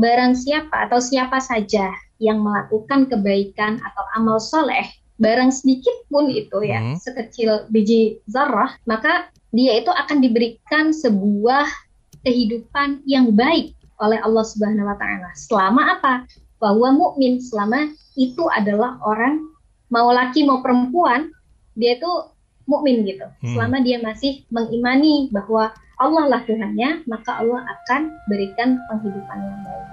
barang siapa atau siapa saja yang melakukan kebaikan atau amal soleh, barang sedikit pun itu ya, hmm. sekecil biji zarah, maka dia itu akan diberikan sebuah kehidupan yang baik oleh Allah Subhanahu wa taala. Selama apa? Bahwa mukmin selama itu adalah orang mau laki mau perempuan, dia itu mukmin gitu. Hmm. Selama dia masih mengimani bahwa Allah lah Tuhannya, maka Allah akan berikan penghidupan yang baik.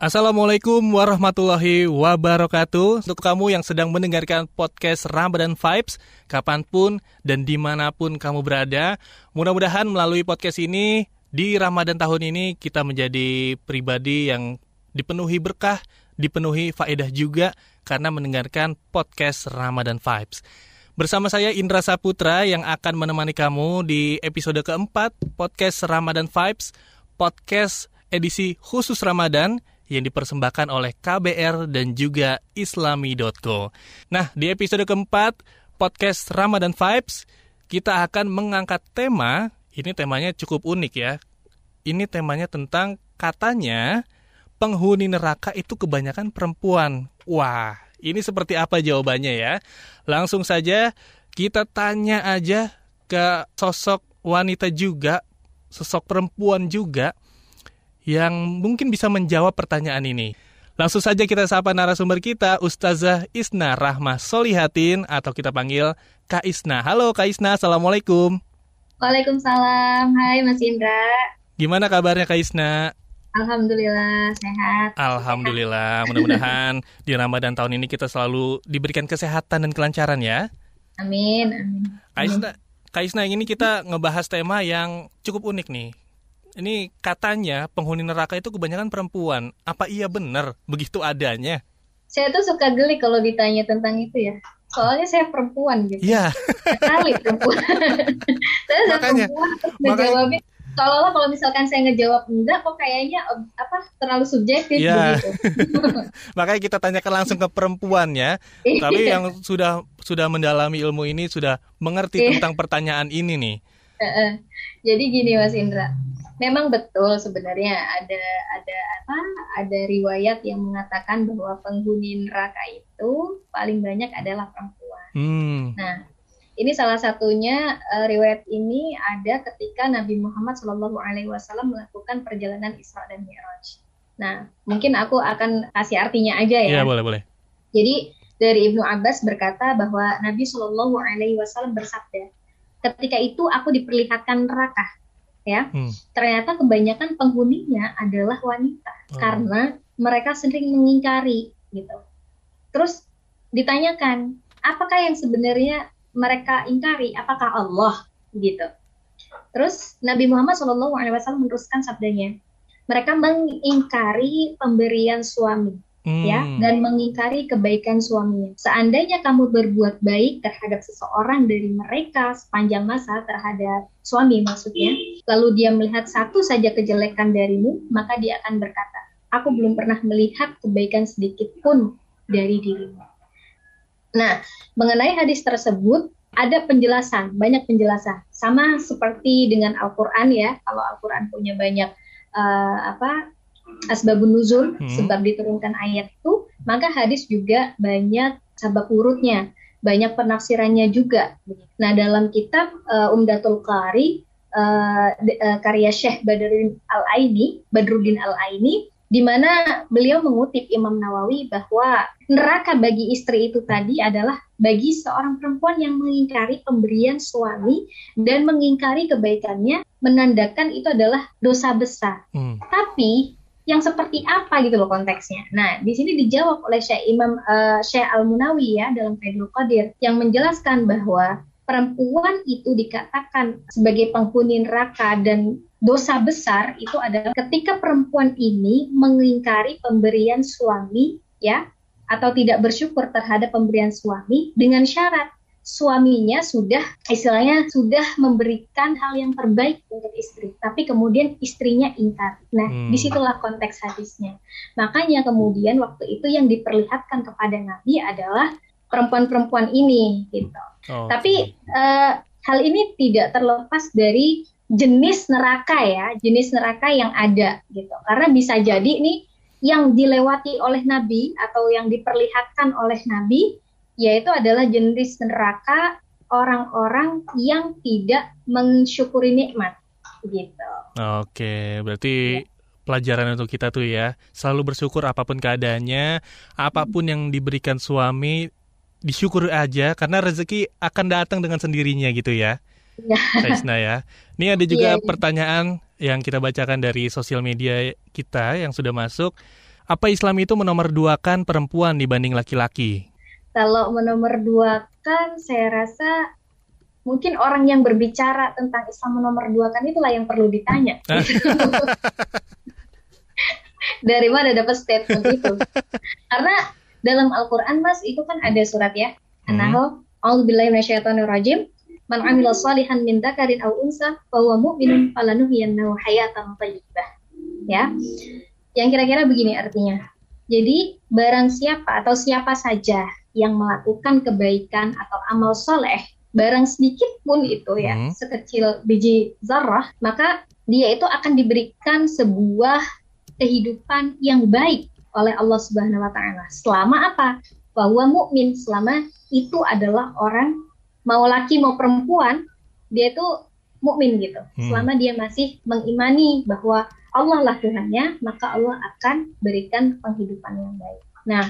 Assalamualaikum warahmatullahi wabarakatuh Untuk kamu yang sedang mendengarkan podcast Ramadan Vibes Kapan pun dan di mana pun kamu berada Mudah-mudahan melalui podcast ini Di Ramadan tahun ini kita menjadi pribadi yang dipenuhi berkah Dipenuhi faedah juga Karena mendengarkan podcast Ramadan Vibes Bersama saya Indra Saputra yang akan menemani kamu di episode keempat podcast Ramadan Vibes Podcast edisi khusus Ramadan yang dipersembahkan oleh KBR dan juga islami.co. Nah, di episode keempat podcast Ramadan Vibes, kita akan mengangkat tema, ini temanya cukup unik ya. Ini temanya tentang katanya penghuni neraka itu kebanyakan perempuan. Wah, ini seperti apa jawabannya ya? Langsung saja kita tanya aja ke sosok wanita juga, sosok perempuan juga yang mungkin bisa menjawab pertanyaan ini. Langsung saja kita sapa narasumber kita, Ustazah Isna Rahmah Solihatin, atau kita panggil Kak Isna. Halo Kak Isna, Assalamualaikum. Waalaikumsalam, hai Mas Indra. Gimana kabarnya Kak Isna? Alhamdulillah, sehat. Alhamdulillah, mudah-mudahan di Ramadan tahun ini kita selalu diberikan kesehatan dan kelancaran ya. Amin, amin. Kak Isna, Kak Isna ini kita ngebahas tema yang cukup unik nih ini katanya penghuni neraka itu kebanyakan perempuan. Apa iya benar begitu adanya? Saya tuh suka geli kalau ditanya tentang itu ya. Soalnya saya perempuan gitu. Iya. Perempuan. saya makanya, perempuan terus ngejawabin kalau kalau misalkan saya ngejawab enggak kok kayaknya apa terlalu subjektif ya. gitu. Makanya kita tanyakan langsung ke perempuan ya. Iya. Tapi yang sudah sudah mendalami ilmu ini sudah mengerti iya. tentang pertanyaan ini nih. Jadi gini Mas Indra, memang betul sebenarnya ada ada apa ada riwayat yang mengatakan bahwa penghuni neraka itu paling banyak adalah perempuan. Hmm. Nah, ini salah satunya uh, riwayat ini ada ketika Nabi Muhammad Shallallahu Alaihi Wasallam melakukan perjalanan Isra dan Mi'raj. Nah, mungkin aku akan kasih artinya aja ya. Iya boleh boleh. Jadi dari Ibnu Abbas berkata bahwa Nabi Shallallahu Alaihi Wasallam bersabda, ketika itu aku diperlihatkan neraka ya hmm. ternyata kebanyakan penghuninya adalah wanita oh. karena mereka sering mengingkari gitu terus ditanyakan apakah yang sebenarnya mereka ingkari apakah Allah gitu terus Nabi Muhammad SAW meneruskan sabdanya mereka mengingkari pemberian suami hmm. ya dan mengingkari kebaikan suaminya. Seandainya kamu berbuat baik terhadap seseorang dari mereka sepanjang masa terhadap suami maksudnya, lalu dia melihat satu saja kejelekan darimu, maka dia akan berkata, aku belum pernah melihat kebaikan sedikit pun dari dirimu. Nah, mengenai hadis tersebut ada penjelasan, banyak penjelasan. Sama seperti dengan Al-Qur'an ya, kalau Al-Qur'an punya banyak uh, apa asbabun nuzul hmm. sebab diturunkan ayat itu, maka hadis juga banyak sabab urutnya, banyak penafsirannya juga. Nah, dalam kitab uh, Umdatul Qari uh, uh, karya Syekh Badruddin Al-Aini, Badruddin Al-Aini di mana beliau mengutip Imam Nawawi bahwa neraka bagi istri itu tadi adalah bagi seorang perempuan yang mengingkari pemberian suami dan mengingkari kebaikannya menandakan itu adalah dosa besar. Hmm. Tapi yang seperti apa gitu loh konteksnya. Nah, di sini dijawab oleh Syekh Imam uh, Syekh Al-Munawi ya dalam Faidul Qadir yang menjelaskan bahwa perempuan itu dikatakan sebagai penghuni neraka dan dosa besar itu adalah ketika perempuan ini mengingkari pemberian suami ya atau tidak bersyukur terhadap pemberian suami dengan syarat suaminya sudah istilahnya sudah memberikan hal yang terbaik untuk istri, tapi kemudian istrinya ingkar. Nah, hmm. di situlah konteks hadisnya. Makanya kemudian waktu itu yang diperlihatkan kepada Nabi adalah perempuan-perempuan ini gitu. Oh, Tapi uh, hal ini tidak terlepas dari jenis neraka ya, jenis neraka yang ada gitu. Karena bisa jadi nih yang dilewati oleh Nabi atau yang diperlihatkan oleh Nabi yaitu adalah jenis neraka orang-orang yang tidak mensyukuri nikmat gitu. Oke, berarti ya. pelajaran untuk kita tuh ya, selalu bersyukur apa pun keadaannya, apa pun yang diberikan suami disyukur aja karena rezeki akan datang dengan sendirinya gitu ya. Ya. Kaisna ya. Ini ada juga ya, ya. pertanyaan yang kita bacakan dari sosial media kita yang sudah masuk. Apa Islam itu menomorduakan perempuan dibanding laki-laki? Kalau menomorduakan, saya rasa mungkin orang yang berbicara tentang Islam menomorduakan itulah yang perlu ditanya. Dari mana dapat statement itu? Karena dalam Al-Quran mas itu kan ada surat ya An-Nahl A'udzubillahi minasyaitonirrajim Man amila salihan min dzakarin aw unsa fahuwa mu'minun falanuhyiyannahu hayatan thayyibah. Ya. Yang kira-kira begini artinya. Jadi barang siapa atau siapa saja yang melakukan kebaikan atau amal soleh, barang sedikit pun itu ya, hmm. sekecil biji zarah, maka dia itu akan diberikan sebuah kehidupan yang baik oleh Allah Subhanahu wa taala. Selama apa? Bahwa mukmin selama itu adalah orang mau laki mau perempuan, dia itu mukmin gitu. Hmm. Selama dia masih mengimani bahwa Allah lah Tuhannya, maka Allah akan berikan penghidupan yang baik. Nah,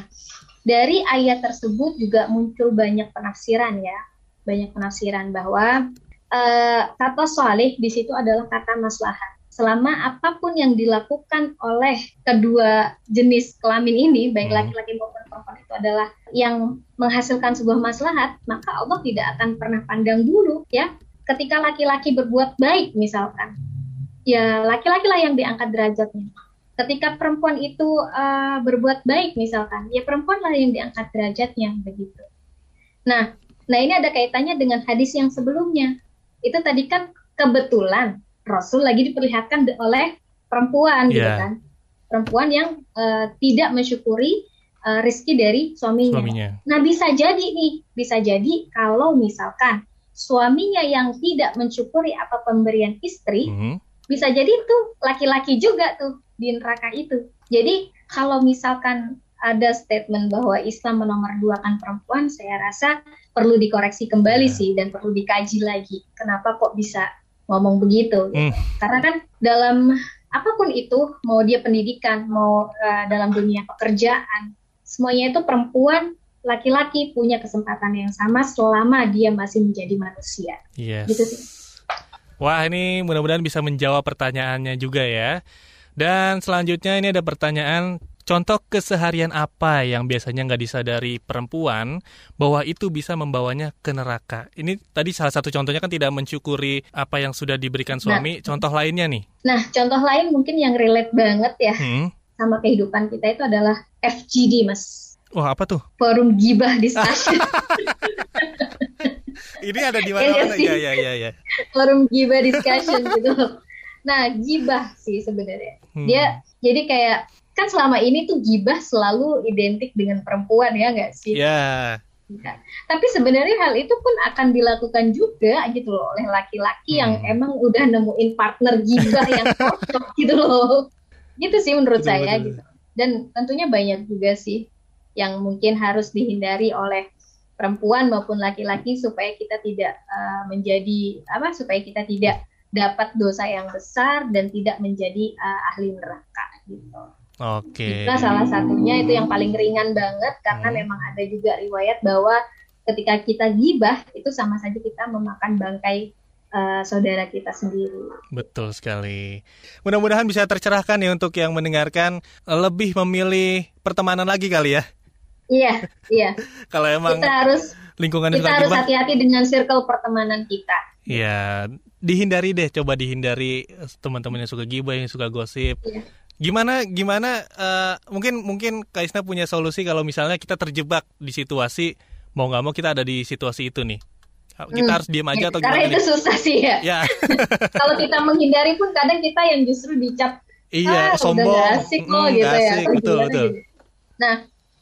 dari ayat tersebut juga muncul banyak penafsiran ya, banyak penafsiran bahwa uh, kata soleh di situ adalah kata maslahat selama apa pun yang dilakukan oleh kedua jenis kelamin ini, baik hmm. laki-laki maupun perempuan itu adalah yang menghasilkan sebuah maslahat, maka Allah tidak akan pernah pandang bulu ya. Ketika laki-laki berbuat baik misalkan, ya laki-laki lah yang diangkat derajatnya. Ketika perempuan itu uh, berbuat baik misalkan, ya perempuan lah yang diangkat derajatnya begitu. Nah, nah ini ada kaitannya dengan hadis yang sebelumnya. Itu tadi kan kebetulan Rasul lagi diperlihatkan oleh perempuan yeah. gitu kan perempuan yang uh, tidak mensyukuri uh, rezeki dari suaminya. suaminya. Nah bisa jadi nih bisa jadi kalau misalkan suaminya yang tidak mensyukuri apa pemberian istri mm -hmm. bisa jadi tuh laki-laki juga tuh di neraka itu. Jadi kalau misalkan ada statement bahwa Islam menomorduakan perempuan, saya rasa perlu dikoreksi kembali yeah. sih dan perlu dikaji lagi. Kenapa kok bisa ngomong begitu. Gitu. Hmm. Karena kan dalam apa pun itu, mau dia pendidikan, mau uh, dalam dunia pekerjaan, semuanya itu perempuan, laki-laki punya kesempatan yang sama selama dia masih menjadi manusia. Yes. Gitu sih. Wah, ini mudah-mudahan bisa menjawab pertanyaannya juga ya. Dan selanjutnya ini ada pertanyaan Contoh keseharian apa yang biasanya nggak disadari perempuan bahwa itu bisa membawanya ke neraka? Ini tadi salah satu contohnya kan tidak mensyukuri apa yang sudah diberikan nah. suami. Nah, contoh lainnya nih? Nah, contoh lain mungkin yang relate banget ya hmm? sama kehidupan kita itu adalah FGD, Mas. Wah, apa tuh? Forum gibah discussion. Ini ada di mana-mana ya, ya, ya, ya. Forum gibah discussion gitu. Nah, gibah sih sebenarnya. Hmm. Dia jadi kayak kan selama ini tuh gibah selalu identik dengan perempuan ya nggak sih? Iya. Yeah. Tapi sebenarnya hal itu pun akan dilakukan juga gitu loh oleh laki-laki hmm. yang emang udah nemuin partner gibah yang cocok gitu loh. Gitu sih menurut betul, saya betul. gitu. Dan tentunya banyak juga sih yang mungkin harus dihindari oleh perempuan maupun laki-laki supaya kita tidak uh, menjadi apa supaya kita tidak dapat dosa yang besar dan tidak menjadi uh, ahli neraka gitu. Oke. Okay. Nah, salah satunya itu yang paling ringan banget karena hmm. memang ada juga riwayat bahwa ketika kita gibah itu sama saja kita memakan bangkai uh, saudara kita sendiri. Betul sekali. Mudah-mudahan bisa tercerahkan ya untuk yang mendengarkan lebih memilih pertemanan lagi kali ya. Iya, iya. Kalau emang kita harus lingkungan kita harus hati-hati dengan circle pertemanan kita. Iya, dihindari deh, coba dihindari teman-teman yang suka gibah, yang suka gosip. Iya Gimana gimana uh, mungkin mungkin Kaisna punya solusi kalau misalnya kita terjebak di situasi mau nggak mau kita ada di situasi itu nih. Kita hmm. harus diam aja atau Karena gimana? itu susah sih ya. ya. kalau kita menghindari pun kadang kita yang justru dicap Iya, ah, sombong. Gak asik loh hmm, gitu ya. Asik, betul, betul. Gitu. Nah,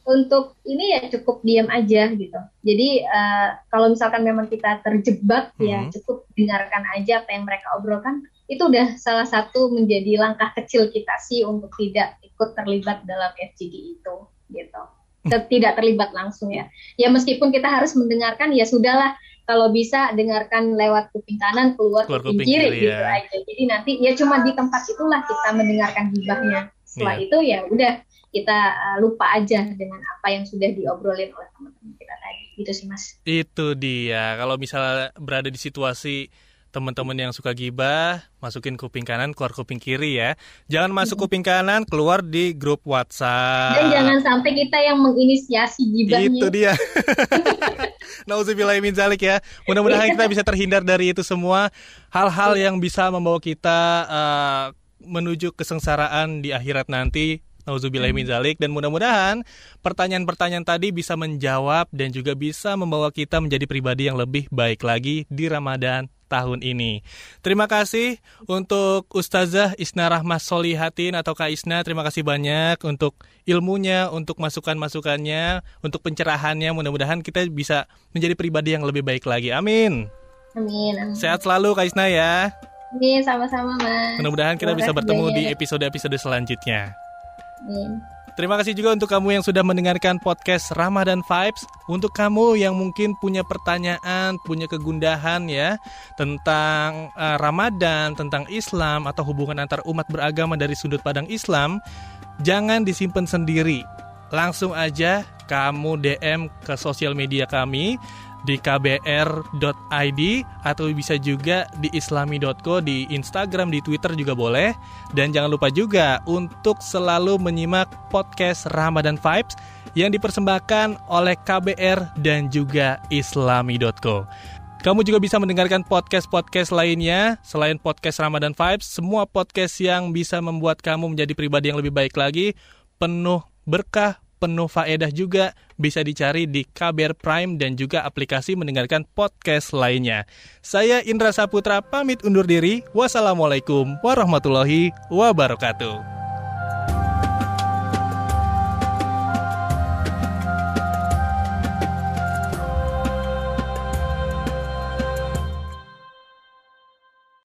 untuk ini ya cukup diam aja gitu. Jadi uh, kalau misalkan memang kita terjebak ya hmm. ya cukup dengarkan aja apa yang mereka obrolkan. Itu udah salah satu menjadi langkah kecil kita sih untuk tidak ikut terlibat dalam FGD itu gitu. Tidak terlibat langsung ya. Ya meskipun kita harus mendengarkan ya sudahlah kalau bisa dengarkan lewat kuping kanan keluar, keluar kuping, kuping kiri, kiri gitu ya. aja. Jadi nanti ya cuma di tempat itulah kita mendengarkan gibahnya. Setelah yeah. itu ya udah kita uh, lupa aja dengan apa yang sudah diobrolin oleh teman-teman kita tadi gitu sih mas itu dia kalau misalnya berada di situasi teman-teman yang suka gibah masukin kuping kanan keluar kuping kiri ya. Jangan masuk kuping kanan keluar di grup WhatsApp. Dan jangan sampai kita yang menginisiasi gibahnya. Itu dia. Nauzubillahimin zalik ya. Mudah-mudahan kita bisa terhindar dari itu semua. Hal-hal yang bisa membawa kita uh, menuju kesengsaraan di akhirat nanti. Nauzubillah min zalik. Dan mudah-mudahan pertanyaan-pertanyaan tadi bisa menjawab dan juga bisa membawa kita menjadi pribadi yang lebih baik lagi di Ramadan tahun ini. Terima kasih untuk Ustazah Isna Rahmas Solihatin atau Kak Isna. Terima kasih banyak untuk ilmunya, untuk masukan-masukannya, untuk pencerahannya. Mudah-mudahan kita bisa menjadi pribadi yang lebih baik lagi. Amin. Amin. amin. Sehat selalu Kak Isna ya. Amin, sama-sama Mas. Mudah-mudahan kita bisa bertemu di episode-episode selanjutnya. Amin. Terima kasih juga untuk kamu yang sudah mendengarkan podcast Ramadan Vibes. Untuk kamu yang mungkin punya pertanyaan, punya kegundahan ya tentang uh, Ramadan, tentang Islam atau hubungan antar umat beragama dari sudut pandang Islam, jangan disimpan sendiri. Langsung aja kamu DM ke sosial media kami di kbr.id atau bisa juga di islami.co di Instagram, di Twitter juga boleh. Dan jangan lupa juga untuk selalu menyimak podcast Ramadan Vibes yang dipersembahkan oleh KBR dan juga islami.co. Kamu juga bisa mendengarkan podcast-podcast lainnya selain podcast Ramadan Vibes, semua podcast yang bisa membuat kamu menjadi pribadi yang lebih baik lagi, penuh berkah, penuh faedah juga bisa dicari di KBR Prime dan juga aplikasi mendengarkan podcast lainnya. Saya Indra Saputra pamit undur diri. Wassalamualaikum warahmatullahi wabarakatuh.